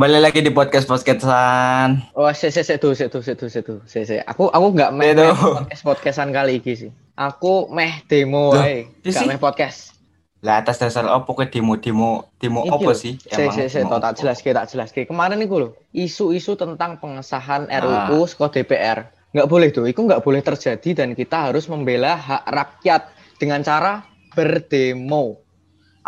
Kembali lagi di podcast podcastan. Oh, se se se tuh, se tuh, se tuh, se tuh, se se. Aku aku nggak meh meh podcast podcastan kali ini sih. Aku meh demo Loh, iya nggak meh podcast. Lah atas dasar opo ke demo demo demo opo sih? Se se se, tak jelas tak jelas Kemarin iku lho, isu-isu tentang pengesahan Ah. RUU saka DPR. Nggak boleh tuh, itu nggak boleh terjadi dan kita harus membela hak rakyat dengan cara berdemo.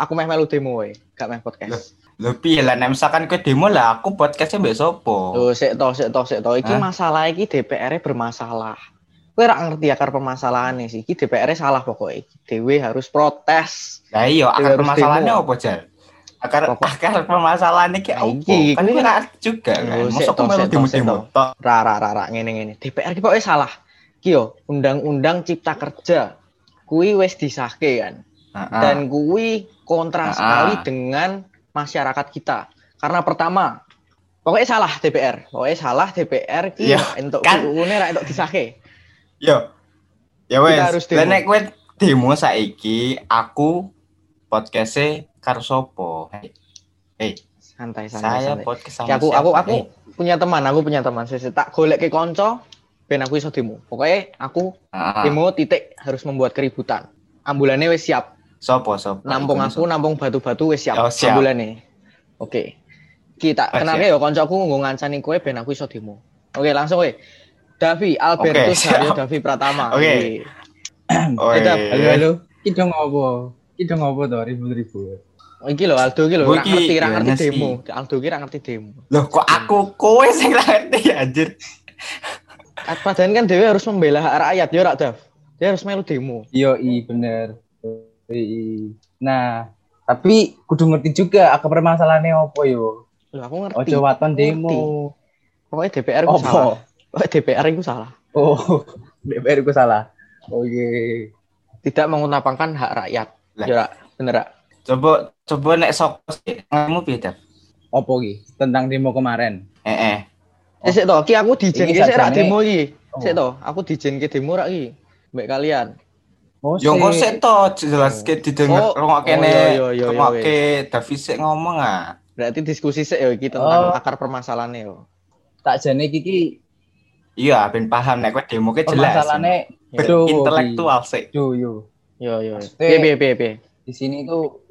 Aku meh melu demo wae, gak meh podcast. Lho piye lah nek misalkan ke demo lah aku podcastnya mbek sopo? Tuh, sik to, sik to, sik to. Iki Hah? masalah iki DPR -nya bermasalah. Kowe ora ngerti akar permasalahannya sih. Iki DPR -nya salah pokoknya. Iki Dewe harus protes. Lah iya akar permasalahannya opo Jal? Akar Pokok- akar permasalahannya ki Nah, opo? iki, Kan kan juga kan. Melu sik toh, demo-demo toh. tok. Ra ra ra. DPR ki pokoknya salah. Ki yo, undang-undang cipta kerja. Kuwi wis disahke kan. Dan kuwi kontra sekali dengan masyarakat kita. Karena pertama, pokoknya salah DPR. Pokoknya salah DPR ki Iya, entuk kan. UU-ne ra entuk disahke. Yo. Ya wes. harus Lah nek kowe demo saiki aku podcastnya karo sopo? Hei. Santai santai. saya santai. podcast sama Ya, aku siapa? aku aku Eh, punya teman, aku punya teman. Saya tak golek ke konco ben aku iso demo. Pokoknya aku ah, demo titik harus membuat keributan. Ambulannya wis siap. Sopo sopo. Nampung aku, nampung batu-batu wis siap. Oh, siap. Ambulannya. Oke. Kita kenalke ya koncoku nggo ngancani kowe ben aku iso demo. Oke, langsung kowe. Davi Albertus Oke, siap. Haryo Davi Pratama. Oke. Oke. Oi. Tetap. Halo, halo. Ki dong ngopo? Ki dong ngopo to ribut-ribut. Oh, Iki lho Aldo iki lho ora ngerti, ora gimana ngerti demo. Aldo iki ora ngerti demo. Loh kok aku kowe sing ngerti anjir. Padahal kan Dewi harus membela rakyat, ya rak Dav. Dia harus melu demo. Yo i bener. Nah, tapi kudu ngerti juga akar permasalahannya opo yo. Loh, aku ngerti. Ojo waton demo. Pokoknya DPR Opo? salah. Pokoknya DPR itu salah. Oh, DPR ku salah. Oke. Tidak mengutamakan hak rakyat. Lah. Ya, bener Rak? Coba coba nek sok kamu piye Dap? Opo ki? Tentang demo kemarin. Eh eh. Eh, sik to, ki aku dijen ki sik rak demo iki. Oh. Sik to, aku dijen ki demo rak iki. Mbak kalian. Oh, Yo kok sik. sik to jelas ke didengar Oh. Oh, iya, iya, iya, rungokne David sik ngomong ah. Berarti diskusi sik ya iki tentang Oh. akar permasalahannya yo. tak jane iki ki Iya, ben paham nek kowe demo ke jelas. permasalahannya Duh, intelektual sik. Yo yo. Yo yo. Piye piye piye. di sini itu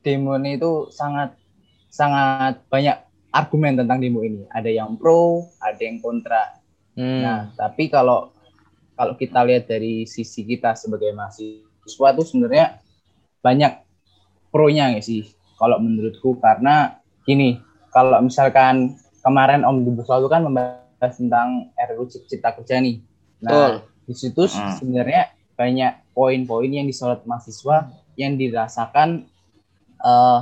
demo ini itu sangat sangat banyak argumen tentang demo ini. Ada yang pro, ada yang kontra. Hmm. Nah, tapi kalau kalau kita lihat dari sisi kita sebagai mahasiswa tuh sebenarnya banyak pro-nya sih? Kalau menurutku karena gini, kalau misalkan kemarin Omnibus Law itu kan membahas tentang RUU Cipta Kerja nih. Nah, di situ Hmm. sebenarnya banyak poin-poin yang disorot mahasiswa yang dirasakan eh,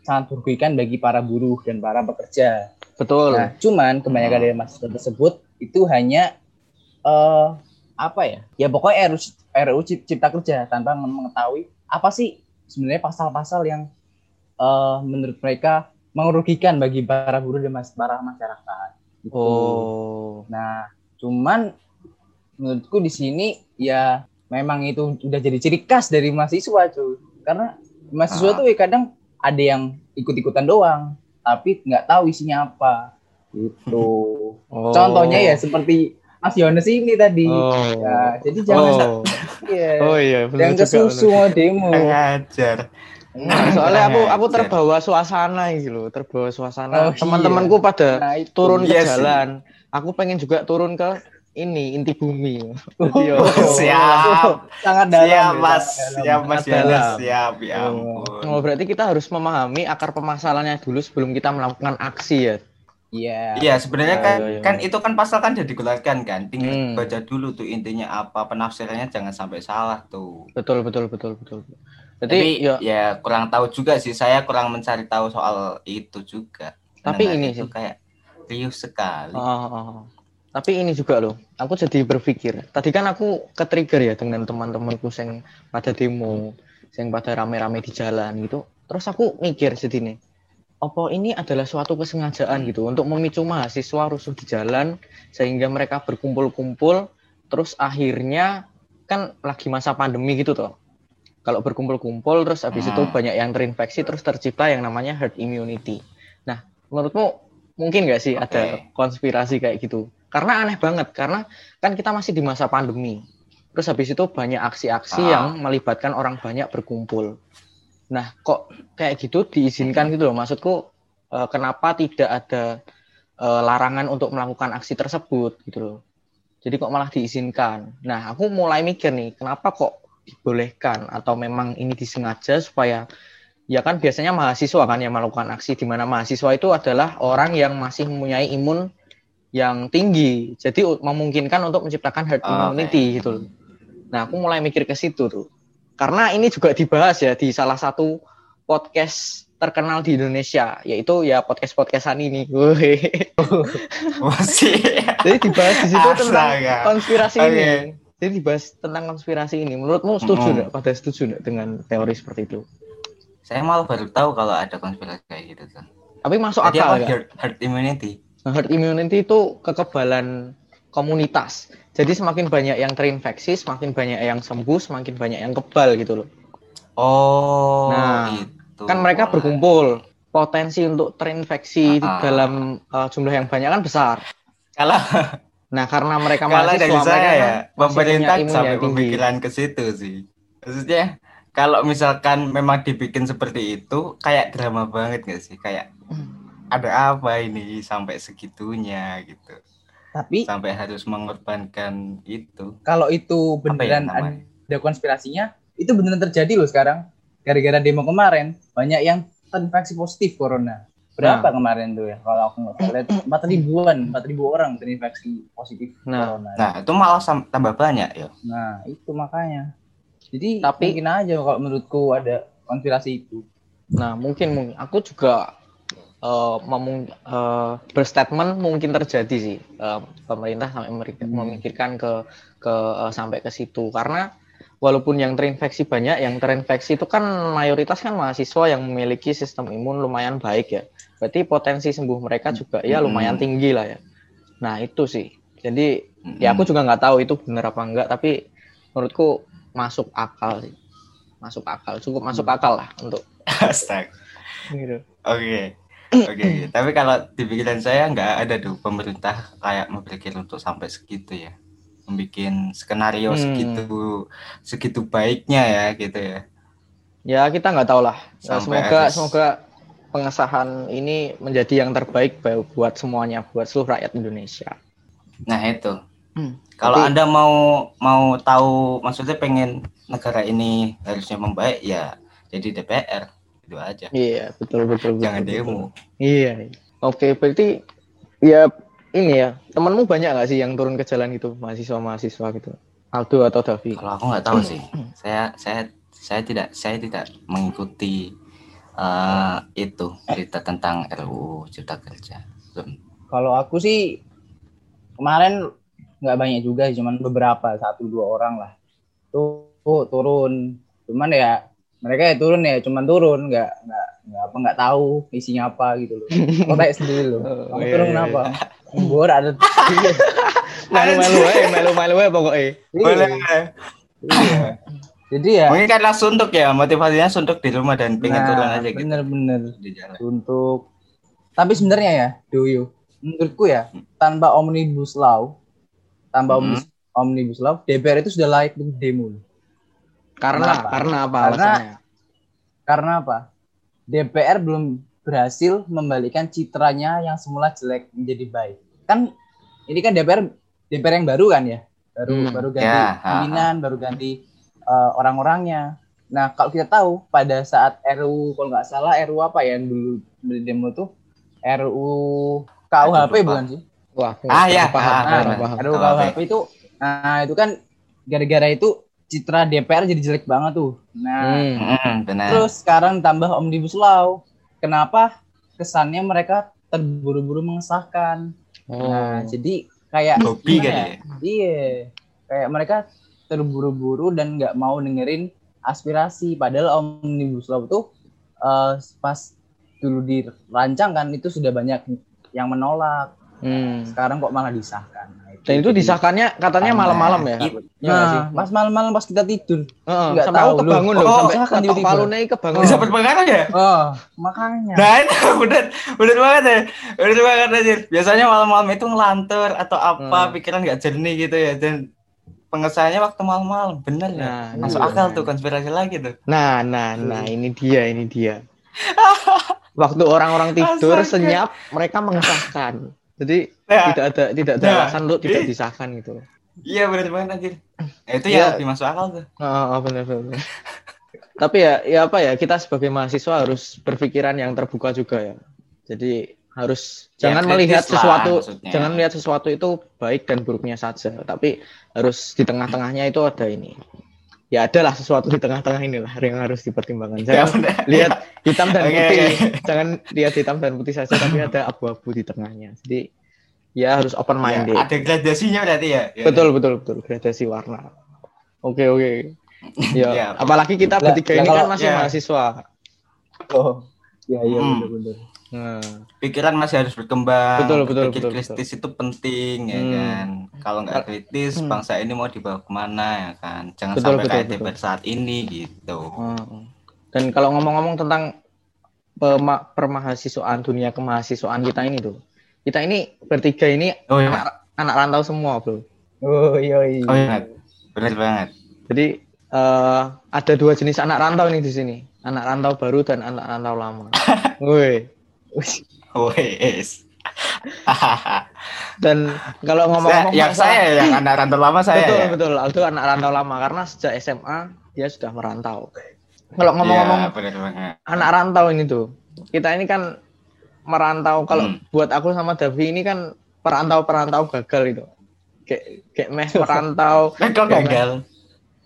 sangat merugikan bagi para buruh dan para pekerja. Betul. Nah, cuman kebanyakan dari mahasiswa tersebut itu hanya eh apa ya? Ya pokoknya RUU Cip- Cipta Kerja tanpa mengetahui apa sih sebenarnya pasal-pasal yang eh menurut mereka merugikan bagi para buruh dan mas- para masyarakat. Gitu. Oh. Nah, cuman menurutku di sini ya memang itu udah jadi ciri khas dari mahasiswa cuy. Karena mahasiswa Ah. tuh ya kadang ada yang ikut-ikutan doang, tapi nggak tahu isinya apa. Gitu. Oh. Contohnya ya seperti Mas Yones ini tadi. Oh. Ya, jadi jangan Oh. ya, Oh iya, benar jangan ke juga. susu mau demo. Ngajar. Nah, soalnya aku aku terbawa suasana gitu loh, terbawa suasana. Oh, Teman-temanku pada Nah, itu. turun ke Iya sih. jalan. Aku pengen juga turun ke ini inti bumi. Jadi yo, Siap. sangat dalam. Siap, ya, Mas. dalam. Siap, Mas Yones. dalam. Siap, ya Oh. ampun. Oh, berarti kita harus memahami akar permasalahannya dulu sebelum kita melakukan aksi ya. Iya. Iya, sebenarnya Ya, kan ya, ya. kan itu kan pasal kan udah dikeluarkan kan. Tinggal Hmm. baca dulu tuh intinya apa, penafsirannya jangan sampai salah tuh. Betul betul betul betul. Tapi Jadi yo, ya kurang tahu juga sih. Saya kurang mencari tahu soal itu juga. Tapi Mendengar ini sih. kayak riuh sekali. Oh, oh, oh. Tapi ini juga loh, aku jadi berpikir. Tadi kan aku ke trigger ya dengan teman-temanku yang pada demo, yang pada rame-rame di jalan gitu. Terus aku mikir sedini, apa ini adalah suatu kesengajaan gitu untuk memicu mahasiswa rusuh di jalan sehingga mereka berkumpul-kumpul terus akhirnya kan lagi masa pandemi gitu toh. Kalau berkumpul-kumpul terus habis itu Hmm. banyak yang terinfeksi terus tercipta yang namanya herd immunity. Nah, menurutmu mungkin nggak sih ada Oke. konspirasi kayak gitu? Karena aneh banget, karena kan kita masih di masa pandemi. Terus habis itu banyak aksi-aksi Ah. yang melibatkan orang banyak berkumpul. Nah, kok kayak gitu diizinkan gitu loh? Maksudku eh, kenapa tidak ada eh, larangan untuk melakukan aksi tersebut gitu loh? Jadi kok malah diizinkan? Nah, aku mulai mikir nih, kenapa kok dibolehkan atau memang ini disengaja supaya ya kan biasanya mahasiswa kan yang melakukan aksi di mana mahasiswa itu adalah orang yang masih mempunyai imun yang tinggi. Jadi memungkinkan untuk menciptakan herd immunity gitu loh. Nah, aku mulai mikir ke situ tuh. Karena ini juga dibahas ya di salah satu podcast terkenal di Indonesia, yaitu ya podcast-podcastan ini. Masih. Jadi dibahas di situ tentang Astaga. konspirasi Oke. ini. Jadi dibahas tentang konspirasi ini. Menurutmu setuju Mm-mm. nggak? Pada setuju nggak dengan teori seperti itu? Saya malah baru tahu kalau ada konspirasi kayak gitu tuh. Tapi masuk Jadi akal herd, herd immunity? Nah, herd immunity itu kekebalan komunitas. Jadi semakin banyak yang terinfeksi, semakin banyak yang sembuh, semakin banyak yang kebal gitu loh. Oh, Nah, itu. Kan mereka berkumpul, potensi untuk terinfeksi Ah. dalam uh, jumlah yang banyak kan besar. Kalau Nah, karena mereka mahasiswa, dari saya kan ya, masih pemerintah sampai pemikiran ke situ sih. Maksudnya kalau misalkan memang dibikin seperti itu, kayak drama banget gak sih? Kayak ada apa ini sampai segitunya gitu. Tapi Sampai harus mengorbankan itu. kalau itu ya beneran ada konspirasinya, itu beneran terjadi loh sekarang. Gara-gara demo kemarin, banyak yang terinfeksi positif corona. Berapa kemarin tuh ya? Kalau aku nggak salah, empat ribuan, empat ribu orang terinfeksi positif Nah. corona. Nah, itu malah tambah banyak ya. Nah, itu makanya. Jadi Tapi- mungkin aja kalau menurutku ada konspirasi itu. Nah, mungkin mungkin aku juga eh, memung- eh, berstatement mungkin terjadi sih Eh, pemerintah sampai Hmm. memikirkan ke ke eh, sampai ke situ karena walaupun yang terinfeksi banyak, yang terinfeksi itu kan mayoritas kan mahasiswa yang memiliki sistem imun lumayan baik ya. Berarti potensi sembuh mereka juga ya lumayan Hmm. tinggi lah ya. Nah itu sih. Jadi ya aku Mm-mm. juga nggak tahu itu benar apa enggak, tapi menurutku masuk akal sih. Masuk akal, cukup masuk akal lah untuk Astaga. gitu. Oke. Oke, tapi kalau di pikiran saya nggak ada tuh pemerintah kayak berpikir untuk sampai segitu ya. Membikin skenario Hmm. segitu segitu baiknya ya gitu ya. Ya kita nggak tahu lah. Ya, semoga harus- semoga pengesahan ini menjadi yang terbaik bu- buat semuanya, buat seluruh rakyat Indonesia. Nah, itu. Hmm. Kalau Tapi- Anda mau mau tahu maksudnya pengen negara ini harusnya membaik ya jadi DPR itu aja. Iya betul betul. betul, Jangan betul. demo. Iya. iya. Oke berarti ya ini ya temanmu banyak nggak sih yang turun ke jalan itu mahasiswa mahasiswa gitu? Aldo atau Davi? Kalau aku nggak tahu sih. Saya saya saya tidak saya tidak mengikuti eh, itu berita tentang RUU Cipta Kerja. Belum. Kalau aku sih kemarin nggak banyak juga, cuman beberapa satu dua orang lah. Tuh, tuh turun. Cuman ya mereka ya turun ya, cuman turun, nggak nggak nggak apa nggak tahu isinya apa gitu loh. Kau tanya sendiri loh. Oh, Kamu iya, turun iya, kenapa? Bor ada. Malu-malu eh, malu-malu eh pokoknya. Boleh. Iya. Jadi ya. Mungkin karena suntuk ya, motivasinya suntuk di rumah dan pengen turun Nah, aja gitu bener-bener. di jalan. untuk tapi sebenarnya ya Doyo menurutku ya tanpa omnibus law tanpa Hmm. omnibus, omnibus law DPR itu sudah layak untuk demo Karena Kenapa? karena apa Karena- alasannya? karena apa DPR belum berhasil membalikan citranya yang semula jelek menjadi baik kan ini kan DPR DPR yang baru kan ya baru Hmm. baru ganti Ya, pimpinan baru ganti uh, orang-orangnya nah kalau kita tahu pada saat RU kalau nggak salah RU apa ya yang dulu beli demo tuh RU KUHP Aduh, bukan sih Wah, Ah, ya. paham, Ah, paham. RUU KUHP. KUHP itu nah itu kan gara-gara itu citra DPR jadi jelek banget tuh nah Hmm. Hmm, benar. Terus sekarang tambah omnibus law. Kenapa kesannya mereka terburu-buru mengesahkan? Oh. Nah, jadi kayak Hobi gimana kali ya? Iya. Kayak mereka terburu-buru dan nggak mau dengerin aspirasi. Padahal omnibus law itu eh, pas dulu dirancang kan itu sudah banyak yang menolak. Hmm. Sekarang kok malah disahkan. Dan itu disahkannya katanya malam-malam ya. Iya sih? Nah, pas malam-malam pas kita tidur. Heeh, nggak sampai tahu kebangun loh, Oh, sampai ketok palune kebangun. Bisa berpengaruh ya? Oh, makanya. Nah itu bener, bener banget ya, bener banget aja. Biasanya malam-malam itu ngelantur atau apa, Hmm. pikiran nggak jernih gitu ya. Dan pengesahannya waktu malam-malam, bener ya. Nah, ini Masuk akal tuh konspirasi lagi tuh. Nah, nah, nah, ini dia, ini dia. Waktu orang-orang tidur senyap, mereka mengesahkan. Jadi Nah, tidak ada tidak ada Nah, alasan untuk tidak disahkan gitu. iya bener banget anjir. Nah, itu Iya. yang lebih masuk akal tuh. Oh, oh, benar benar. Tapi ya, ya apa ya kita sebagai mahasiswa harus berpikiran yang terbuka juga ya. Jadi harus Ya, jangan melihat lah sesuatu, maksudnya. jangan melihat sesuatu itu baik dan buruknya saja. Tapi harus di tengah-tengahnya itu ada ini. Ya adalah sesuatu di tengah-tengah inilah yang harus dipertimbangkan. Ya bener. lihat hitam dan putih. oke. Jangan lihat hitam dan putih saja, tapi ada abu-abu di tengahnya. Jadi ya harus open Ya, minded. ada gradasinya berarti ya. Ya, betul betul betul gradasi warna. Oke oke. Ya, Ya. apalagi kita bertiga ini kalau- kan masih ya. mahasiswa. Oh. Ya, iya Hmm. benar-benar. Nah, Pikiran masih harus berkembang. Betul, betul, Berpikir betul, kritis itu penting ya Hmm. kan. Kalau nggak kritis, Hmm. bangsa ini mau dibawa ke mana ya kan. Jangan Betul, sampai betul, kayak betul. DPR saat ini gitu. hmm. Dan kalau ngomong-ngomong tentang pema- permahasiswaan dunia kemahasiswaan kita ini tuh, kita ini bertiga ini Oh iya. anak, anak rantau semua bro. Oh, iya iya. Oh iya. Bener banget. Jadi eh, ada dua jenis anak rantau nih di sini, anak rantau baru dan anak rantau lama. Woi. Wes. Dan kalau Saya, ngomong-ngomong yang saya yang anak rantau lama saya betul ya. betul Aldo anak rantau lama karena sejak SMA dia sudah merantau. Kalau ngomong-ngomong Iya, bener banget. anak rantau ini tuh, kita ini kan merantau. Kalau Hmm. buat aku sama Davi ini kan perantau-perantau gagal itu. Kayak kayak mes merantau. Mes- gagal?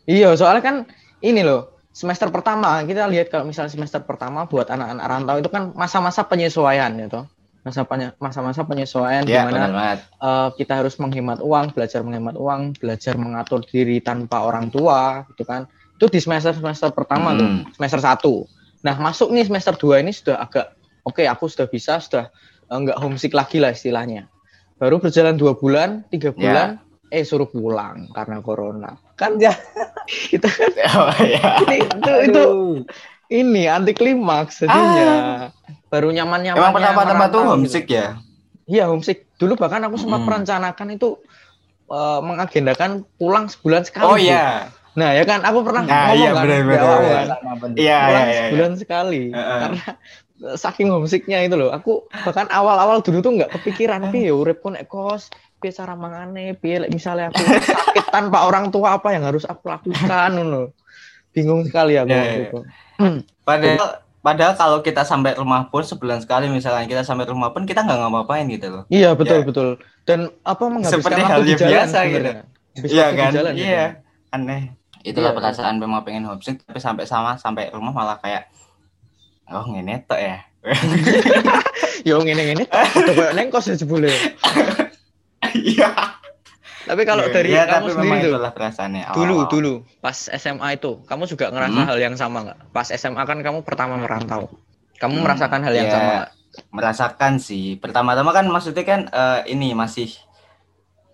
Iya, soalnya kan ini loh semester pertama kita lihat kalau misalnya semester pertama buat anak-anak rantau itu kan masa-masa penyesuaian ya toh. Masa masa-masa penyesuaian Ya, mana benar banget. eh, kita harus menghemat uang, belajar menghemat uang, belajar mengatur diri tanpa orang tua, gitu kan. Itu di semester semester pertama tuh, Hmm. semester satu. Nah masuk nih semester 2 ini sudah agak oke, aku sudah bisa, sudah eh, nggak homesick lagi lah istilahnya. Baru berjalan dua bulan, tiga bulan, eh suruh pulang karena corona. Kan ya kita kan Oh iya. ini, itu, itu ini anti klimaks jadinya. Baru nyaman-nyaman. Emang pertama-tama tuh homesick ya? Iya homesick. Dulu bahkan aku sempat Mm. merencanakan itu eh, mengagendakan pulang sebulan sekali. Oh iya. Nah ya kan aku pernah Nah, ngomong iya, kan kan, bener. Iya, iya, pulang iya. sebulan sekali. Heeh. Karena eh, saking homesicknya itu loh. Aku bahkan awal-awal dulu tuh nggak kepikiran piye uripku nek kos, piye cara mangane, piye lek misalnya aku sakit tanpa orang tua apa yang harus aku lakukan ngono. Bingung sekali aku Iya, waktu iya. itu. Padahal padahal kalau kita sampai rumah pun sebulan sekali misalnya kita sampai rumah pun kita nggak ngapa-ngapain gitu loh. Iya betul Ya. betul. Dan apa menghabiskan Seperti waktu hal di yang jalan biasa gitu. Iya kan? jalan, Iya. gitu. Aneh. Itulah Iya. perasaan memang pengen homesick tapi sampai sama sampai rumah malah kayak oh ngene tok ya. Yo ngene-ngene udah koyo neng kos ya jebule. Iya. Tapi kalau Iya, dari iya, kamu tapi sendiri itulah perasaannya. dulu awal-awal. dulu pas SMA itu, kamu juga ngerasa Hmm. hal yang sama nggak? Pas SMA kan kamu pertama merantau. Kamu Hmm, merasakan hal yang iya. sama nggak? merasakan sih. Pertama-tama kan maksudnya kan eh, ini masih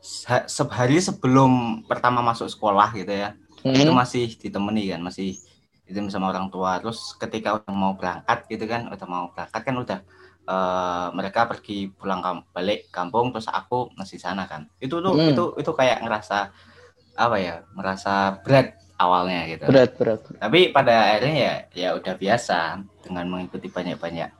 se- sehari sebelum pertama masuk sekolah gitu ya. Itu Hmm. masih ditemani kan, masih ditemani sama orang tua. Terus ketika udah mau berangkat gitu kan, udah mau berangkat kan udah eh, mereka pergi pulang kam- balik kampung terus aku masih sana kan. Itu tuh Hmm. itu itu kayak ngerasa apa ya? Merasa berat awalnya gitu. Berat berat. Tapi pada akhirnya ya ya udah biasa dengan mengikuti banyak-banyak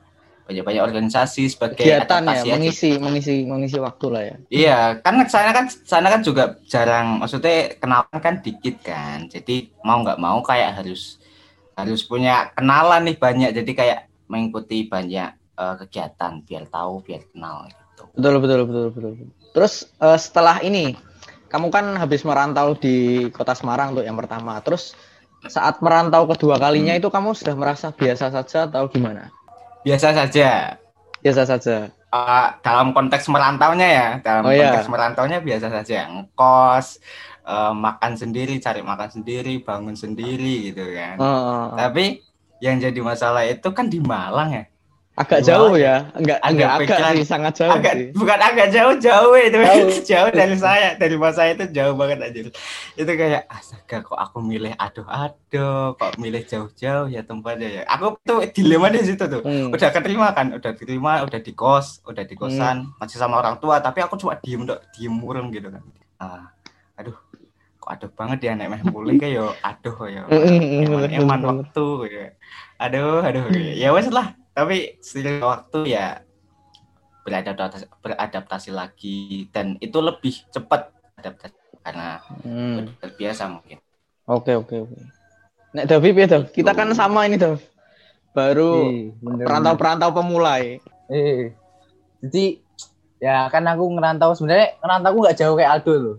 banyak-banyak organisasi sebagai Kegiatan ya, aja. mengisi mengisi mengisi waktu lah ya. Iya, kan sana kan sana kan juga jarang, maksudnya kenalan kan dikit kan. Jadi mau nggak mau kayak harus harus punya kenalan nih banyak. Jadi kayak mengikuti banyak eh, kegiatan biar tahu, biar kenal gitu. Betul betul betul betul. Terus eh, setelah ini, kamu kan habis merantau di kota Semarang tuh yang pertama. Terus saat merantau kedua kalinya Hmm. itu kamu sudah merasa biasa saja atau gimana? Biasa saja. Biasa saja. Eh, dalam konteks merantaunya ya, dalam Oh, iya. konteks merantaunya biasa saja. Ngkos, eh, makan sendiri, cari makan sendiri, bangun sendiri gitu kan. Oh, oh, oh. Tapi yang jadi masalah itu kan di Malang ya. Agak Gimana jauh ya? ya. Enggak Agak enggak agak pikiran- sih, sangat jauh agak sih. bukan agak jauh jauh itu Jauh. jauh dari saya dari mas saya itu jauh banget aja itu kayak astaga kok aku milih aduh aduh kok milih jauh-jauh ya tempatnya ya aku tuh dilema di situ tuh Hmm. udah keterima kan udah diterima udah di kos udah di kosan masih sama orang tua tapi aku cuma diem dok diem murung gitu kan ah, aduh aduh banget ya nek meh mulai kayak yo aduh ya Mm, mm, mm, eman, bener, eman bener. waktu ya. aduh aduh ya wes lah tapi seiring waktu ya beradaptasi beradaptasi lagi dan itu lebih cepat adaptasi karena Hmm. terbiasa mungkin Oke oke oke. Nek Davi ya Dav? Kita kan sama ini Dav. Baru Iya, perantau-perantau pemula ya. Eh, jadi ya kan aku ngerantau sebenarnya ngerantau aku nggak jauh kayak Aldo loh.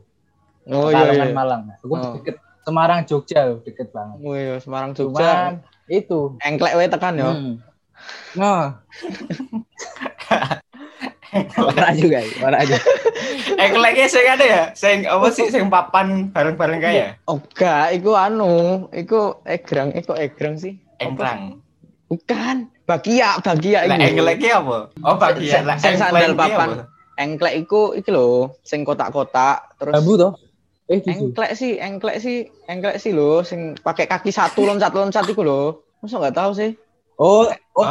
Oh iya Pekalongan iya. Malang. Aku Oh. deket Semarang Jogja loh, deket banget. Oh iya, Semarang Cuman Jogja. itu. Engklek wae tekan ya. Hmm. Nah. Warna juga, ya, warna aja. keleknya sing ada ya sing apa sih sing papan bareng-bareng kayak Oh enggak, iku anu, iku egrang, iku egrang sih. engkrang Bukan, bagia, bagia lah iku. engkleknya apa oh bagian Sing- lah sing sandal engkleknya papan. apa? Engklek iku iki lho, sing kotak-kotak terus Bambu toh? Eh, gitu. engklek sih, engklek sih, engklek sih lho, sing pakai kaki satu loncat-loncat iku lho. Masa enggak tahu sih? Oh, oh,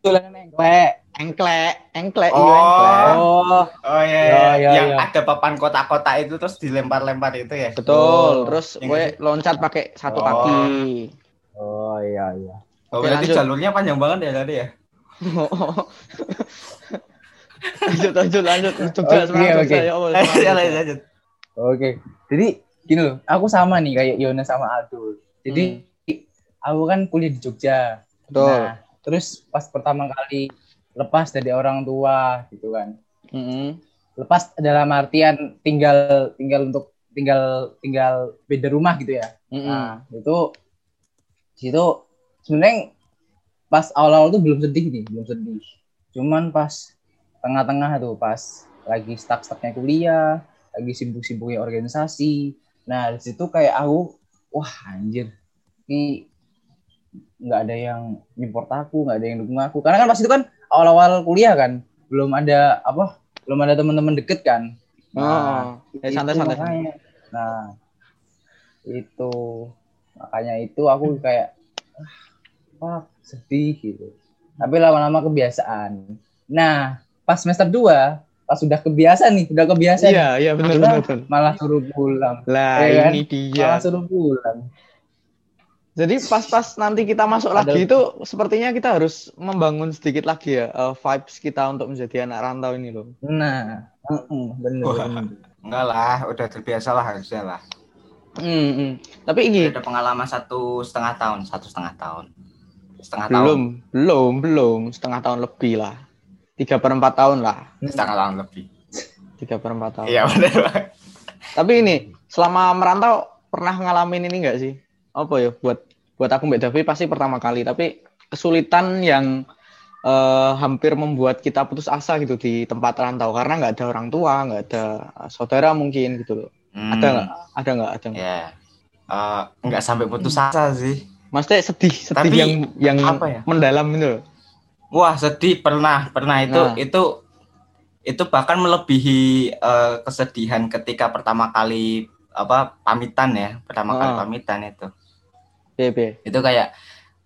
tulen engklek. Engklek, engklek, Oh. iya engklek. Oh, oh iya, Ya, iya. ya, yang ya. ada papan kotak-kotak itu terus dilempar-lempar itu ya Betul, Oh, terus yang gue gitu. loncat pakai satu Oh. kaki. oh iya iya. oh, Oke, berarti lanjut. jalurnya panjang banget ya tadi ya lanjut, lanjut, lanjut. Jogja, Jogja, oke. ya Allah. lanjut Oke. Jadi gini loh, aku sama nih kayak Yona sama Aldo. Jadi aku kan kuliah di Jogja. Betul. Nah, terus pas pertama kali lepas dari orang tua gitu kan. Mm-mm. Lepas dalam artian tinggal tinggal untuk tinggal tinggal beda rumah gitu ya. Mm-mm. Nah, itu situ sebenarnya pas awal-awal tuh belum sedih nih, belum sedih. Cuman pas tengah-tengah tuh pas lagi stuck-stucknya kuliah, lagi sibuk-sibuknya organisasi. Nah, di situ kayak aku, wah anjir, ini nggak ada yang nyupport aku, nggak ada yang dukung aku. Karena kan pas itu kan awal-awal kuliah kan, belum ada apa, belum ada teman-teman deket kan. Oh, eh, itu santai-santai. makanya. Nah, itu makanya itu aku kayak ah, wah sedih gitu. Tapi lama-lama kebiasaan. Nah, pas semester 2, pas sudah kebiasaan nih, udah kebiasaan, Iya, iya benar benar. benar. malah suruh pulang. Lah, kan? ini dia. Malah suruh pulang. Jadi pas-pas nanti kita masuk Ada- lagi itu sepertinya kita harus membangun sedikit lagi ya eh, vibes kita untuk menjadi anak rantau ini loh. Nah, heeh, bener, Wah. bener. enggak lah udah terbiasa lah harusnya lah Hmm, hmm. Tapi ini ada pengalaman satu setengah tahun satu setengah tahun setengah tahun belum, belum, belum setengah tahun lebih lah. Tiga per empat tahun lah. setengah tahun lebih Tiga per empat tahun. iya benar. Tapi ini selama merantau pernah ngalamin ini enggak sih? Apa ya buat buat aku Mbak Davi pasti pertama kali. Tapi kesulitan yang eh, hampir membuat kita putus asa gitu di tempat rantau karena nggak ada orang tua, nggak ada saudara mungkin gitu loh. Hmm, Ada nggak? Ada nggak? Ada nggak? ya Eh, nggak sampai putus asa sih Maksudnya sedih, sedih Tapi, yang yang apa ya? mendalam itu. loh. Wah sedih pernah pernah itu Nah. itu itu bahkan melebihi eh, kesedihan ketika pertama kali apa pamitan ya pertama kali Ah. pamitan itu Iya, iya. itu kayak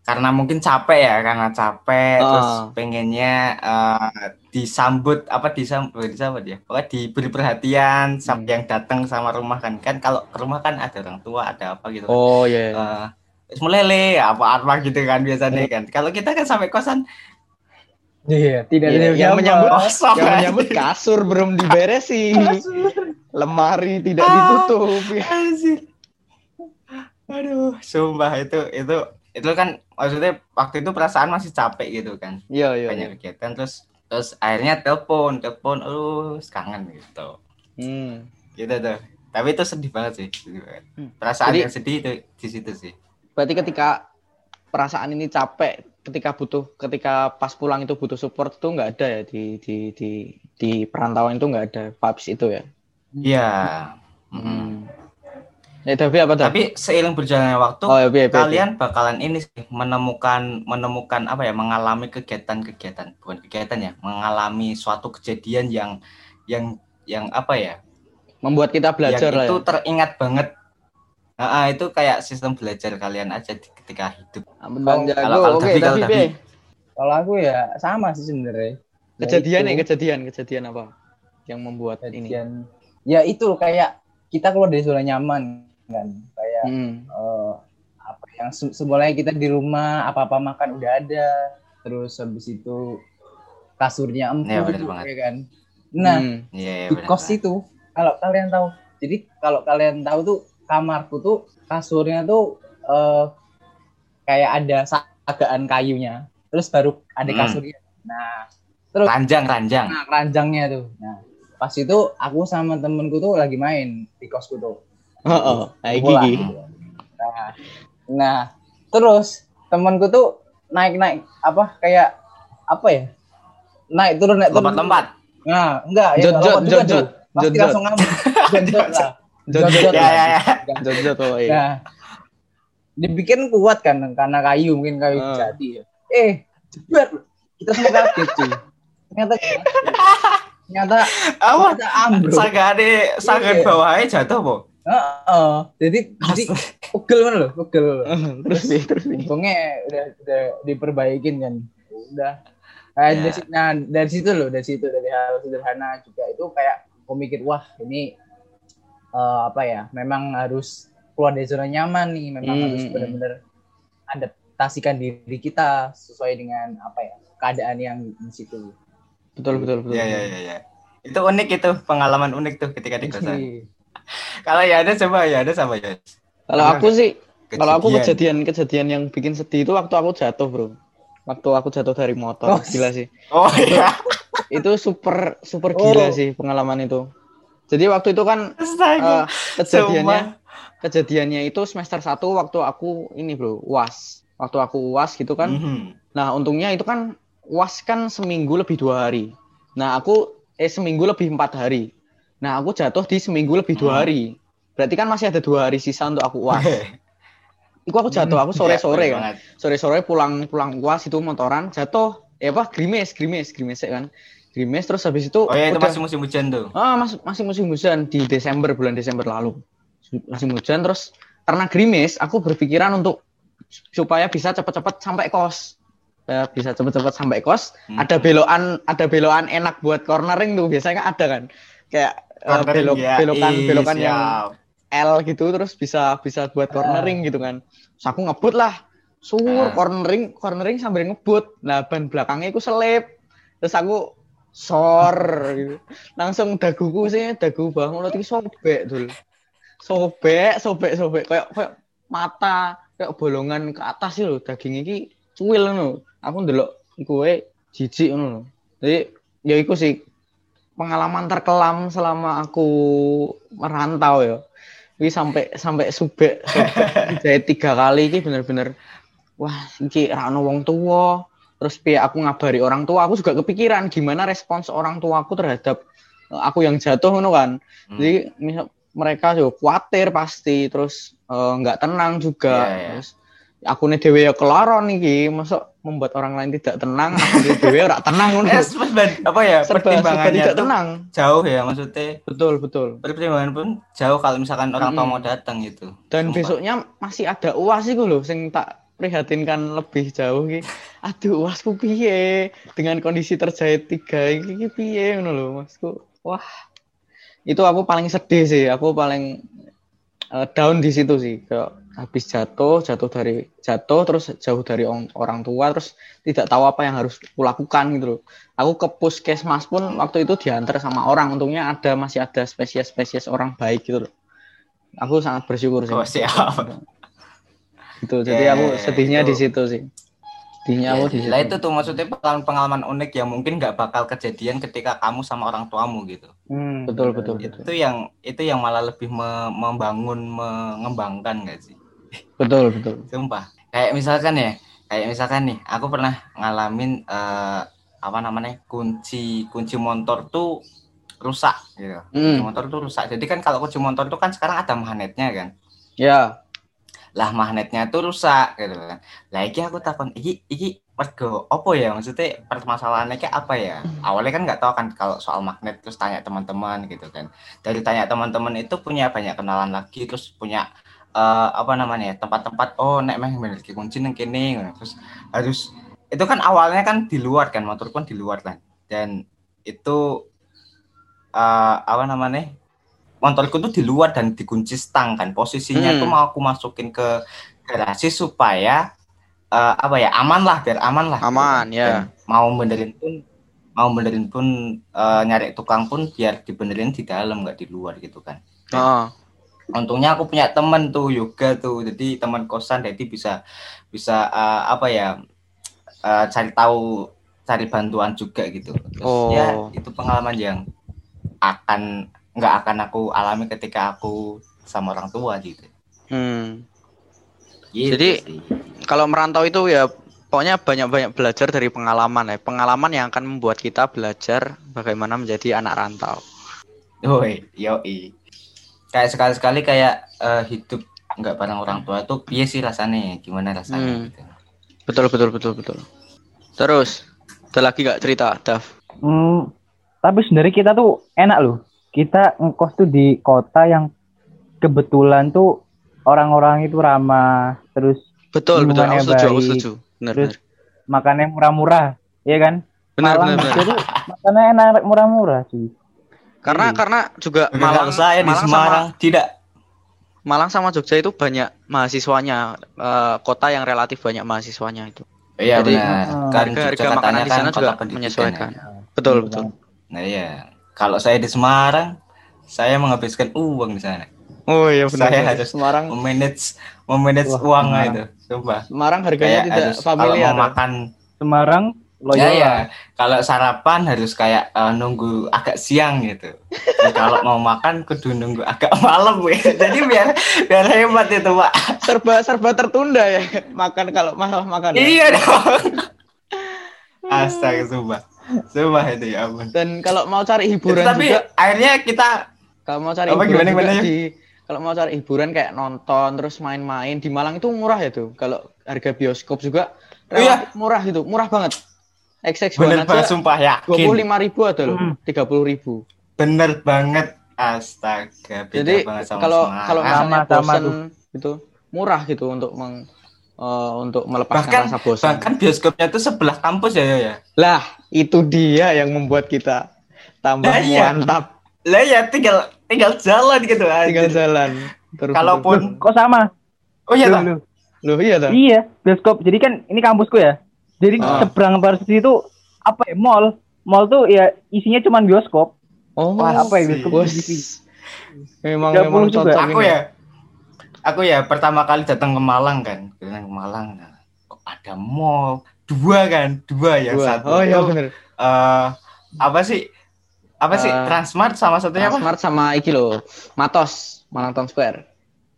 karena mungkin capek ya karena capek Ah. terus pengennya eh, disambut apa disambut disambut ya pokoknya diberi perhatian sampai Hmm. yang datang sama rumah kan kan kalau ke rumah kan ada orang tua ada apa gitu kan. Oh iya. Eh, terus melele apa apa gitu kan biasanya kan kalau kita kan sampai kosan Iya, tidak Iya, ada yang menyambut- kosong Yang menyambut kasur belum diberesin. Lemari tidak Ah. ditutup. Ya. Anjir. Aduh, sumpah itu itu itu kan maksudnya waktu itu perasaan masih capek gitu kan. Iya, iya. iya. Banyak kegiatan terus terus akhirnya telepon, telepon, aduh kangen gitu. Hmm. Gitu tuh. Tapi itu sedih banget sih. sedih banget. Hmm. Perasaan Jadi- yang sedih itu di situ sih. Berarti ketika perasaan ini capek, ketika butuh, ketika pas pulang itu butuh support itu nggak ada ya di di di di perantauan itu nggak ada vibes itu ya. Iya. Hmm. Ya, tapi apa tuh? Tapi seiring berjalannya waktu, Oh, ya, piye, piye, kalian bakalan ini sih menemukan menemukan apa ya mengalami kegiatan-kegiatan bukan kegiatan ya mengalami suatu kejadian yang yang yang apa ya membuat kita belajar yang lah itu ya. teringat banget Ah, ah, itu kayak sistem belajar kalian aja ketika hidup Kalau- jago. kalau- kalau Oke, tapi? Kalau aku ya sama sih sebenarnya. Ya Kejadian ya, kejadian, kejadian apa? Yang membuat ini. kejadian. Ya itu loh, kayak kita keluar dari zona nyaman kan. Kayak Hmm. eh, apa yang se- semulanya kita di rumah apa-apa makan udah ada. Terus habis itu kasurnya empuk Iya, bener banget. ya kan. Nah, Hmm. Iya, iya, di kos itu kalau kalian tahu jadi kalau kalian tahu tuh kamarku tuh kasurnya tuh eh, kayak ada sagaan kayunya terus baru ada Hmm. kasurnya nah terus ranjang ranjang nah, keranjangnya tuh nah pas itu aku sama temenku tuh lagi main di kosku tuh Oh, oh. Gitu. nah, nah terus temenku tuh naik naik apa kayak apa ya naik turun naik turun lompat-lompat Nah, enggak ya lompat juga jot, tuh. jot. Pasti jot. langsung Jot, jot. jot ya lah. ya ya Jod, jod, oh, iya. Nah, dibikin kuat kan karena kayu mungkin kayu Ah. jati ya. Eh, jebret. Kita semua kaget cuy. Ternyata ternyata apa ambruk. sagane sagan Iya. bawahnya jatuh po Heeh. Jadi jadi pegel kan loh, pegel. terus nih, terus. Untungnya udah udah diperbaikin kan. Udah. Nah, Ya. dari, nah, dari situ loh, dari situ dari hal sederhana juga itu kayak aku mikir wah ini eh, apa ya? Memang harus keluar dari zona nyaman nih, memang Hmm, harus hmm, benar-benar adaptasikan diri kita sesuai dengan apa ya? keadaan yang di situ. Betul, betul, betul. ya ya ya ya itu unik itu pengalaman unik tuh ketika di kosan Iya. kalau ya ada coba ya ada sama ya Kalau aku sih, kalau aku Kejadian. kejadian-kejadian yang bikin sedih itu waktu aku jatuh, bro. Waktu aku jatuh dari motor, Oh. gila sih. oh iya Itu super super Oh. gila sih pengalaman itu. Jadi waktu itu kan Astaga. eh, kejadiannya Sumpah. Kejadiannya itu semester 1 waktu aku ini, bro, UAS. Waktu aku UAS gitu kan. Mhm. Nah, untungnya itu kan UAS kan seminggu lebih dua hari. Nah, aku eh seminggu lebih empat hari. Nah, aku jatuh di seminggu lebih dua Hmm. hari. Berarti kan masih ada dua hari sisa untuk aku UAS. Itu aku jatuh, aku sore-sore Ya, kan. Sore-sore pulang pulang UAS itu motoran, jatuh. Eh apa? Grimes, grimes, grimes ya kan. Grimes terus habis itu oh ya itu udah- masih musim hujan tuh Ah, mas, masih musim hujan di Desember bulan Desember lalu. Masih hujan terus karena gerimis, aku berpikiran untuk supaya bisa cepat-cepat sampai kos. Supaya bisa cepat-cepat sampai kos. Hmm. Ada belokan, ada belokan enak buat cornering tuh biasanya kan ada kan. Kayak Cornering, belok ya. belokan Ih, belokan yang siap. L gitu terus bisa bisa buat cornering gitu kan. Terus aku ngebut lah. Sur Ah. cornering cornering sambil ngebut. Nah, ban belakangnya aku selip. Terus aku sor gitu. Langsung daguku sih dagu bangun iki sobek dul. Sobek, sobek, sobek kayak kayak mata kayak bolongan ke atas sih loh daging iki cuwil ngono. Aku ndelok kowe jijik lho. Jadi ya iku sih pengalaman terkelam selama aku merantau ya. Ini sampai sampai subek, jahit tiga kali ini bener-bener wah iki ra ono wong tua. Terus piye aku ngabari orang tua, aku juga kepikiran gimana respons orang tuaku terhadap eh, aku yang jatuh ngono kan. Hmm. Jadi misal mereka juga khawatir pasti, terus eh, nggak tenang juga. Iya, iya. Terus aku nih dewe ya kelaron iki, masa membuat orang lain tidak tenang, aku nih dewe ora tenang ngono. Eh, apa ya Serba, serba pertimbangannya tidak tenang. jauh ya maksudnya Betul, betul. pertimbangan pun jauh kalau misalkan orang tua mau datang gitu Dan Sumpah. besoknya masih ada uas iku lho sing tak prihatinkan lebih jauh iki. Aduh, uasku piye dengan kondisi terjahit tiga iki piye ngono lho, Masku. Wah. Itu aku paling sedih sih, aku paling eh, down di situ sih. Kayak habis jatuh, jatuh dari jatuh terus jauh dari orang, orang tua terus tidak tahu apa yang harus kulakukan gitu loh. Aku ke puskesmas pun waktu itu diantar sama orang. Untungnya ada masih ada spesies-spesies orang baik gitu loh. Aku sangat bersyukur sih. Oh, siap. Itu jadi Ya, aku sedihnya itu. di situ sih. Sedihnya aku di situ. Lah itu tuh maksudnya pengalaman-pengalaman unik yang mungkin nggak bakal kejadian ketika kamu sama orang tuamu gitu. Hmm, Betul, betul, benar. betul. Itu yang itu yang malah lebih me- membangun, mengembangkan nggak sih? Betul, betul. Sumpah. Kayak misalkan ya, kayak misalkan nih, aku pernah ngalamin eh, apa namanya kunci kunci motor tuh rusak gitu. Kunci Hmm. motor tuh rusak. Jadi kan kalau kunci motor tuh kan sekarang ada magnetnya kan. Ya. Lah magnetnya tuh rusak gitu kan. Lah iki aku takon iki iki mergo opo ya? Maksudnya permasalahannya kayak apa ya? Awalnya kan nggak tahu kan kalau soal magnet terus tanya teman-teman gitu kan. Dari tanya teman-teman itu punya banyak kenalan lagi terus punya eh, apa namanya ya, tempat-tempat oh nek meh memiliki kunci nang kene ngono. terus harus itu kan awalnya kan di luar kan motor pun di luar kan. Dan itu eh, apa namanya motorku tuh di luar dan dikunci stang kan posisinya Hmm. tuh mau aku masukin ke garasi supaya eh, apa ya aman lah biar aman lah Aman, ya. Dan mau benerin pun mau benerin pun eh, nyari tukang pun biar dibenerin di dalam nggak di luar gitu kan Heeh. untungnya aku punya temen tuh yoga tuh jadi teman kosan jadi bisa bisa eh, apa ya eh, cari tahu cari bantuan juga gitu terus Oh. ya itu pengalaman yang akan nggak akan aku alami ketika aku sama orang tua gitu, Hmm. Gitu Jadi- sih. Kalau merantau itu ya pokoknya banyak-banyak belajar dari pengalaman ya. Pengalaman yang akan membuat kita belajar bagaimana menjadi anak rantau. Woi, yoi. Kayak sekali-sekali kayak eh, hidup nggak bareng orang tua tuh piye sih rasanya? Gimana rasanya Hmm. gitu. Betul betul betul betul. Terus ada lagi gak cerita, Dav? Hmm, tapi sebenarnya kita tuh enak loh. Kita ngekos tuh di kota yang kebetulan tuh orang-orang itu ramah, terus Betul betul. Aku setuju, aku setuju. Benar Terus benar. makannya murah-murah, ya kan? Benar Malang benar. benar. Makannya enak murah-murah sih. Karena Iya. karena juga Malang Malang saya di Malang Semarang tidak. sama Malang sama Jogja itu banyak mahasiswanya, eh, kota yang relatif banyak mahasiswanya itu. Iya Jadi, benar. eh, kan harga- harga makanan di sana kan juga kota pendidikan menyesuaikan. ya. Betul Iya, betul. Nah iya. Kalau saya di Semarang, saya menghabiskan uang di sana. Oh iya Saya harus Semarang memanage memanage Wah, uang Semarang. itu. Coba. Semarang harganya Kayak tidak harus kalau familiar. mau makan Semarang, Ya, Loyola. ya. Kalau sarapan harus kayak eh, nunggu agak siang gitu. Dan kalau mau makan kudu nunggu agak malam ya. Jadi biar biar hebat itu, Pak. serba serba tertunda ya makan kalau masalah makan. ya. Iya dong. Astaga, sumpah. Sumpah itu ya ampun. Dan kalau mau cari hiburan Tapi juga, akhirnya kita kalau mau cari Apa, hiburan gimana, gimana, ya? di kalau mau cari hiburan kayak nonton terus main-main di Malang itu murah ya tuh. Kalau harga bioskop juga Oh, iya. murah itu, murah banget. XX bener banget sumpah dua puluh yakin. lima ribu ada loh, Hmm. tiga puluh ribu. Bener banget. Astaga, beda Jadi banget sama kalau kalau misalnya Sama, sama bosen gitu murah gitu untuk meng eh, untuk melepaskan bahkan rasa bosan. bahkan bioskopnya itu sebelah kampus ya ya. ya? Lah, itu dia yang membuat kita tambah Lah, iya. mantap Lah ya tinggal tinggal jalan gitu aja. tinggal jalan. Terus Kalaupun Kok sama? oh iya toh? Loh, loh. Loh iya dah. Iya, bioskop. Jadi kan ini kampusku ya. Jadi Ah. seberang persis itu apa ya? Mall. Mall tuh ya isinya cuma bioskop. Oh, Wah, apa ya bioskop. Memang 30 memang cocok Aku ini. ya aku ya pertama kali datang ke Malang kan datang ke Malang nah, kok ada mall dua kan dua yang Dua. satu Oh iya tuh, bener. eh, apa sih apa sih Eh, Transmart sama satunya apa Smart sama iki loh, Matos, Malang Town Square.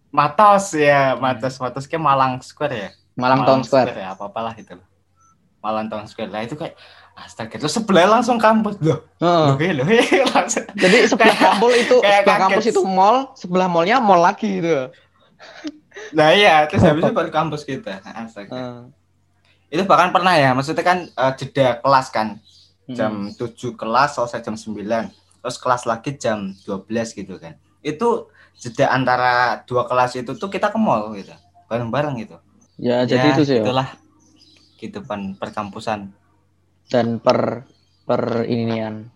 Matos ya Matos Matos ke Malang Square ya Malang Town Square. ya apa apalah itu loh. Malang Town Square lah itu kayak astaga terus sebelah langsung kampus loh Heeh. loh loh langsung Jadi sebelah Kayak- kampus itu kayak sebelah kampus itu mall, sebelah mallnya mall lagi gitu. Nah iya terus habis itu baru kampus kita astaga Heeh. itu bahkan pernah ya maksudnya kan eh, jeda kelas kan Hmm. jam 7 kelas selesai jam 9 terus kelas lagi jam 12 gitu kan itu jeda antara dua kelas itu tuh kita ke mall gitu bareng-bareng gitu Ya, jadi itu sih ya. itulah kehidupan perkampusan Dan per per inian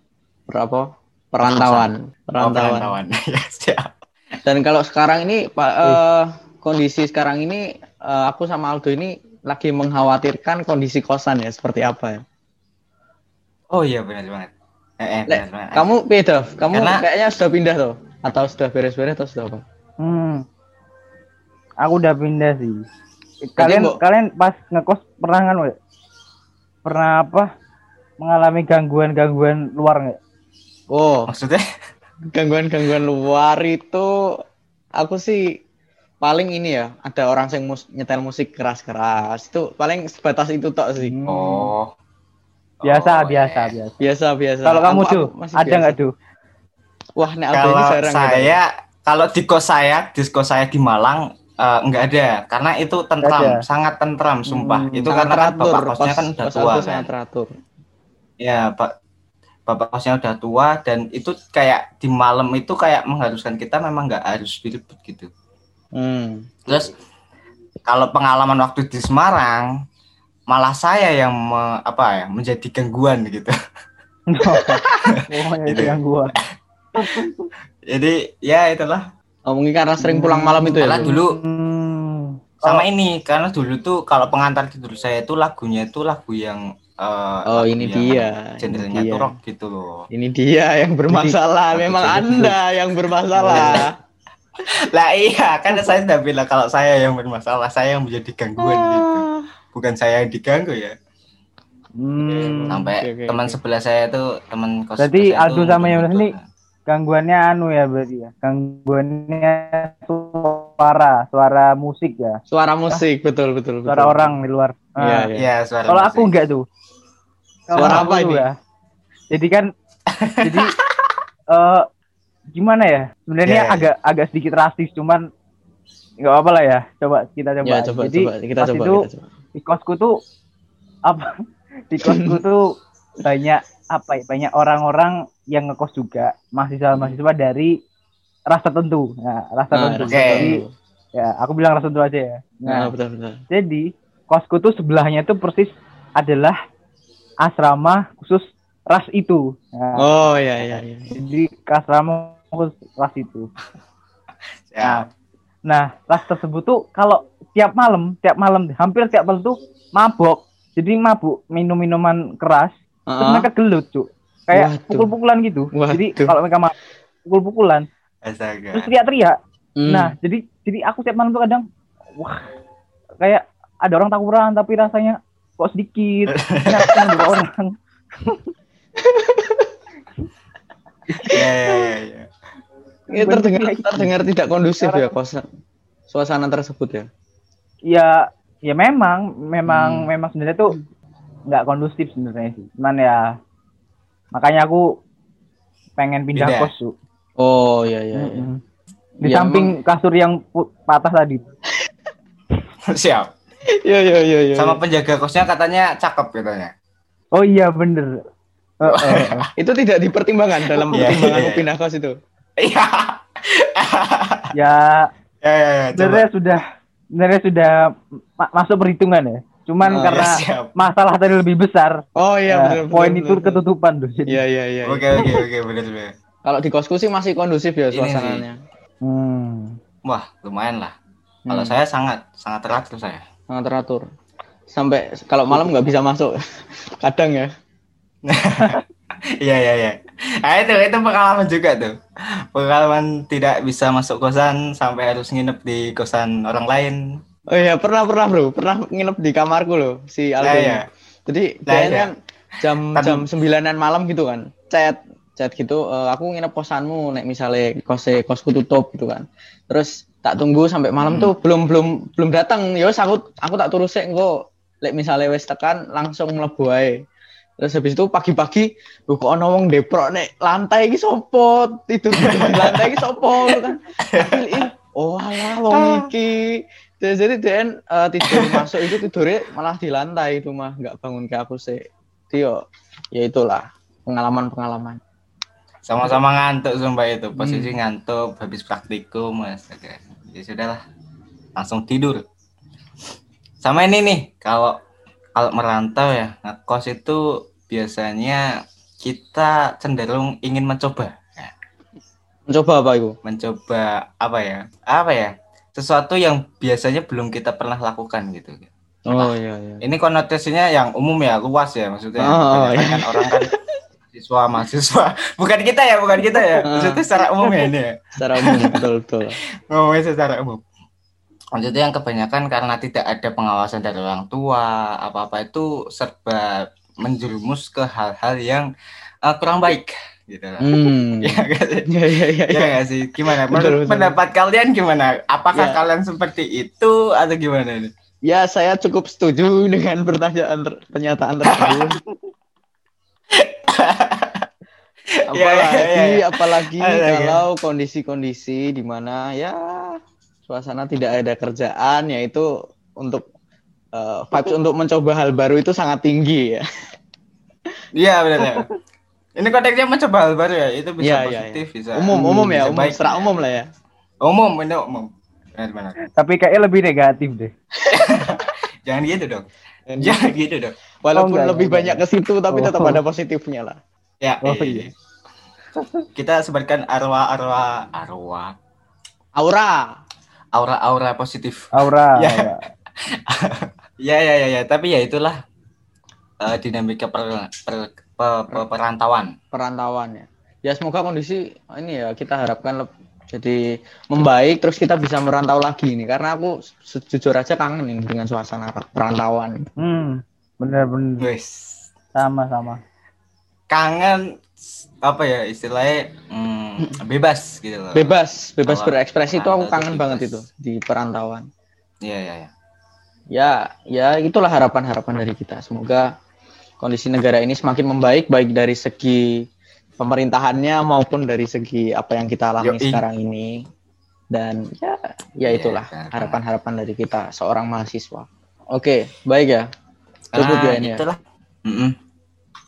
per apa? Perantauan, Oh, perantauan. perantauan. ya siap Dan kalau sekarang ini Pak eh, kondisi sekarang ini eh, aku sama Aldo ini lagi mengkhawatirkan kondisi kosan ya seperti apa ya. oh iya benar banget eh, eh, benar banget Kamu beda, kamu Karena- kayaknya sudah pindah tuh atau sudah beres-beres atau sudah apa? Hmm. Aku udah pindah sih. Kalian Mbok- kalian pas ngekos pernah kan? Pernah apa? Mengalami gangguan-gangguan luar nggak? Oh, maksudnya gangguan-gangguan luar itu aku sih paling ini ya, ada orang yang mus nyetel musik keras-keras. Itu paling sebatas itu tok sih. Hmm. oh Biasa, Oh, biasa, eh. biasa. Biasa biasa. Kalau kamu Aku- tuh, aku masih ada nggak tuh? Wah, nek ini kalau jarang gitu. saya kalau di kos saya, di kos saya di Malang eh, nggak ada karena itu tentram, ada. sangat tentram sumpah. Hmm, itu karena kan teratur, bapak kosnya kos- kan udah tua aku kan. sangat teratur. Ya, Pak Bapak kosnya udah tua dan itu kayak di malam itu kayak mengharuskan kita memang nggak harus ribut gitu. Hmm. Terus kalau pengalaman waktu di Semarang malah saya yang me- apa ya menjadi gangguan gitu. Pokoknya itu yang gua. Jadi ya itulah Oh, mungkin karena sering pulang malam itu ya. Karena Bu? dulu Hmm. sama ini karena dulu tuh kalau pengantar tidur saya itu lagunya itu lagu yang eh, Oh, ini dia. Genrenya Ini tuh dia. rock gitu loh. Ini dia yang bermasalah. Jadi- Memang Jadi- Anda yang bermasalah. Lah iya kan saya sudah bilang kalau saya yang bermasalah, saya yang menjadi gangguan Ah. gitu. Bukan saya yang diganggu ya. Hmm. Sampai Oke, oke, teman oke. sebelah saya tuh teman kos. Berarti saya Aldo sama yang ini gangguannya anu ya berarti ya. Gangguannya suara, suara musik ya. Suara musik, betul betul. betul. Suara orang di luar. Iya, Ah. iya. Iya, suara Kalau musik. aku enggak tuh. Suara apa ini? Ya, jadi kan jadi eh gimana ya? Sebenarnya Ya, ya. agak agak sedikit rasis cuman nggak apa-apa lah ya. Coba kita coba. Ya, coba jadi coba kita pas coba itu kita coba. di kosku tuh apa? Di kosku tuh banyak apa ya? Banyak orang-orang yang ngekos juga mahasiswa-mahasiswa dari ras tertentu. Nah, ras Nah, tertentu. oke. Jadi ya aku bilang ras tertentu aja ya. Nah, Nah, betul betul. jadi kosku tuh sebelahnya tuh persis adalah asrama khusus ras itu. Nah, Oh iya iya iya. Jadi asrama khusus ras itu. Ya. Nah, ras tersebut tuh kalau tiap malam, tiap malam, hampir tiap malam tuh mabok. Jadi mabuk minum minuman keras. Terus Heeh. mereka gelut, cuk. Kayak pukul-pukulan gitu. Jadi Waduh. kalau mereka mabuk, pukul-pukulan, terus teriak-teriak. Hmm. Nah, jadi jadi aku tiap malam tuh kadang wah kayak ada orang takuran tapi rasanya kok sedikit. Nyakang dua orang. Ya, ya, ya, ya. Ya, terdengar Bentuknya itu. terdengar tidak kondusif ya kos suasana tersebut ya. Ya, ya memang, memang, Hmm. memang sebenarnya tuh nggak kondusif sebenarnya sih. Cuman ya makanya aku pengen pindah Pindah. kos tuh. Oh iya iya. iya. Mm-mm. Di Ya, samping kasur yang patah tadi. Siap. Iya iya iya. iya. Sama penjaga kosnya katanya cakep katanya. Oh iya bener. Eh, eh. itu tidak dipertimbangkan dalam Iya, pertimbangan iya, iya. pindah kos itu. Iya. ya Ya, ya, ya. Sebenarnya sudah sebenarnya sudah ma- masuk perhitungan ya. Cuman Oh, karena Ya, siap. masalah tadi lebih besar, Oh iya ya, benar. poin benar, itu benar. ketutupan tuh. Iya iya iya. Oke, oke, oke, benar, benar. Kalau di kosku sih masih kondusif ya suasananya. Hmm. Wah, lumayan lah. Kalau Hmm, saya sangat sangat teratur saya. Sangat teratur. Sampai kalau malam nggak bisa masuk. Kadang ya. Iya, iya, iya. Nah, itu itu pengalaman juga tuh. Pengalaman tidak bisa masuk kosan sampai harus nginep di kosan orang lain. Oh iya pernah pernah bro, pernah nginep di kamarku loh si Aldo. Nah, iya. Jadi Nah, iya. kan jam Tapi- jam sembilanan malam gitu kan, chat chat gitu. "Eh, aku nginep kosanmu, nek misalnya kose kosku tutup gitu kan. Terus tak tunggu sampai malam Hmm. tuh belum belum belum datang. Ya aku aku tak turun sih engko lek misalnya wes tekan langsung mlebu ae. Terus habis itu pagi-pagi, "Loh, kok ono wong deprok nek lantai iki sopo? Tidur di lantai iki sopo kan. Oh alah wong iki. Jadi jadi DN eh, tidur masuk itu tidurnya malah di lantai itu mah nggak bangun ke aku sih. Itu yo, ya itulah pengalaman-pengalaman. Sama-sama ngantuk sumpah itu. Posisi Hmm. ngantuk habis praktikum, Mas. Oke. Ya sudahlah. Langsung tidur. Sama ini nih, kalau kalau merantau ya, ngekos itu biasanya kita cenderung ingin mencoba. Ya, Mencoba apa itu? mencoba apa ya? Apa ya? Sesuatu yang biasanya belum kita pernah lakukan gitu. Oh iya iya. Ini konotasinya yang umum ya, luas ya maksudnya. Oh, iya. kan orang kan siswa mahasiswa. Bukan kita ya, bukan kita ya. Maksudnya secara umum ya ini ya. Secara umum betul betul. Ngomongnya secara umum. Maksudnya yang kebanyakan karena tidak ada pengawasan dari orang tua, apa-apa itu serba menjerumus ke hal-hal yang eh, kurang baik gitu lah. Hmm. Ya sih? Iya iya iya. Ya iya. nggak sih? Gimana? Menurut pendapat kalian gimana? Apakah Ya. kalian seperti itu atau gimana nih? Ya saya cukup setuju dengan pertanyaan ter- pernyataan tersebut. apalagi Iya, iya, iya. apalagi ya. kalau kondisi-kondisi di mana ya suasana tidak ada kerjaan yaitu untuk eh, vibes untuk mencoba hal baru itu sangat tinggi ya. Iya benar ya. Ini konteksnya mencoba hal baru ya, itu bisa iya, positif, bisa Umum umum ya, bisa umum baik. secara umum lah ya. Umum, ini umum. Benar benar. Tapi kayaknya lebih negatif deh. Jangan gitu dong. Jangan gitu dong. Walaupun Oh, enggak, lebih enggak, banyak ke situ tapi tetap Oh. ada positifnya lah. Ya. Oh, iya. iya. Kita sebarkan arwah-arwah arwah Aura. aura-aura positif. Aura. Ya. aura. Ya ya ya ya, tapi ya itulah eh, dinamika per, per- pe- pe- perantauan. perantauan ya. Ya semoga kondisi ini ya kita harapkan jadi membaik terus kita bisa merantau lagi ini karena aku jujur aja kangen ini dengan suasana perantauan. Hmm. Bener-bener Wes. sama-sama. Kangen apa ya istilahnya hmm, bebas gitu loh. Bebas, bebas Kalau berekspresi itu aku kangen itu banget itu di perantauan. Iya iya iya. Ya, ya itulah harapan-harapan dari kita. Semoga kondisi negara ini semakin membaik baik dari segi pemerintahannya maupun dari segi apa yang kita alami Yoi. sekarang ini. Dan ya, ya Iya, itulah harapan-harapan dari kita seorang mahasiswa. Oke, baik ya. Cukup ya Ah, ini ya. itulah. Mm-mm.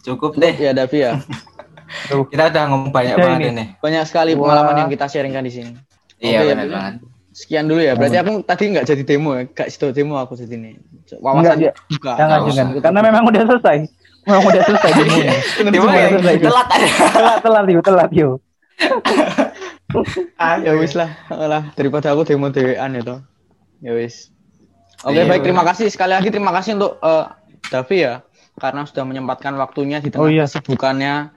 Cukup Cukup deh. ya Davi ya. Kita udah ngomong banyak Udah banget ini. ini. Banyak sekali Wah. pengalaman yang kita sharingkan di sini. Iya Oke, benar ya. banget. Sekian dulu ya. Berarti aku tadi nggak jadi demo ya. Gak situ demo aku di sini. Wawasan Enggak, buka. Jangan nggak jangan. usah. Karena memang udah selesai. Memang udah selesai demonya. Ya, selesai. telat aja. telat telat yuk, telat yuk. ya wis lah, lah daripada aku demo dewean itu. Ya wis. Oke, Iya, baik terima benar. kasih sekali lagi terima kasih untuk eh, Davi ya karena sudah menyempatkan waktunya di tengah Oh, iya. kesibukannya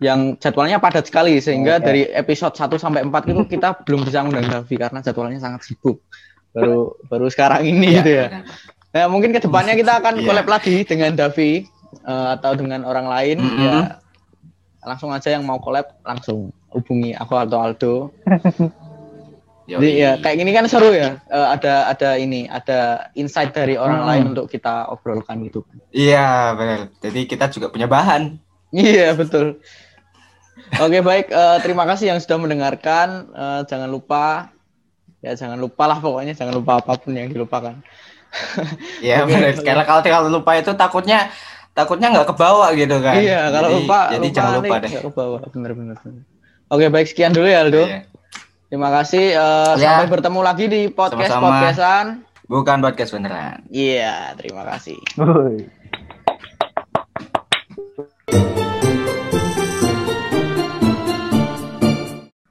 yang jadwalnya padat sekali sehingga Oke. dari episode 1 sampai 4 itu kita belum bisa undang Davi karena jadwalnya sangat sibuk. Baru baru sekarang ini gitu ya. Nah, mungkin ke depannya kita akan Iya. collab lagi dengan Davi eh, atau dengan orang lain Mm-mm. ya. Langsung aja yang mau collab langsung hubungi aku atau Aldo. Yoi. Jadi ya kayak gini kan seru ya. Eh, ada ada ini, ada insight dari orang Hmm. lain untuk kita obrolkan gitu. Iya benar. Jadi kita juga punya bahan. Iya betul. Oke baik, eh, terima kasih yang sudah mendengarkan. Eh, jangan lupa, ya jangan lupa lah pokoknya jangan lupa apa pun yang dilupakan. Iya Oke, benar. Karena kalau kalau lupa itu takutnya takutnya nggak kebawa gitu kan. Iya, kalau jadi, lupa jadi lupa jangan lupa deh. Kebawa, bener-bener. Oke, baik sekian dulu ya Aldo. Iya. Terima kasih uh, ya. sampai bertemu lagi di podcast Sama -sama. podcastan. Bukan podcast beneran. Iya, terima kasih.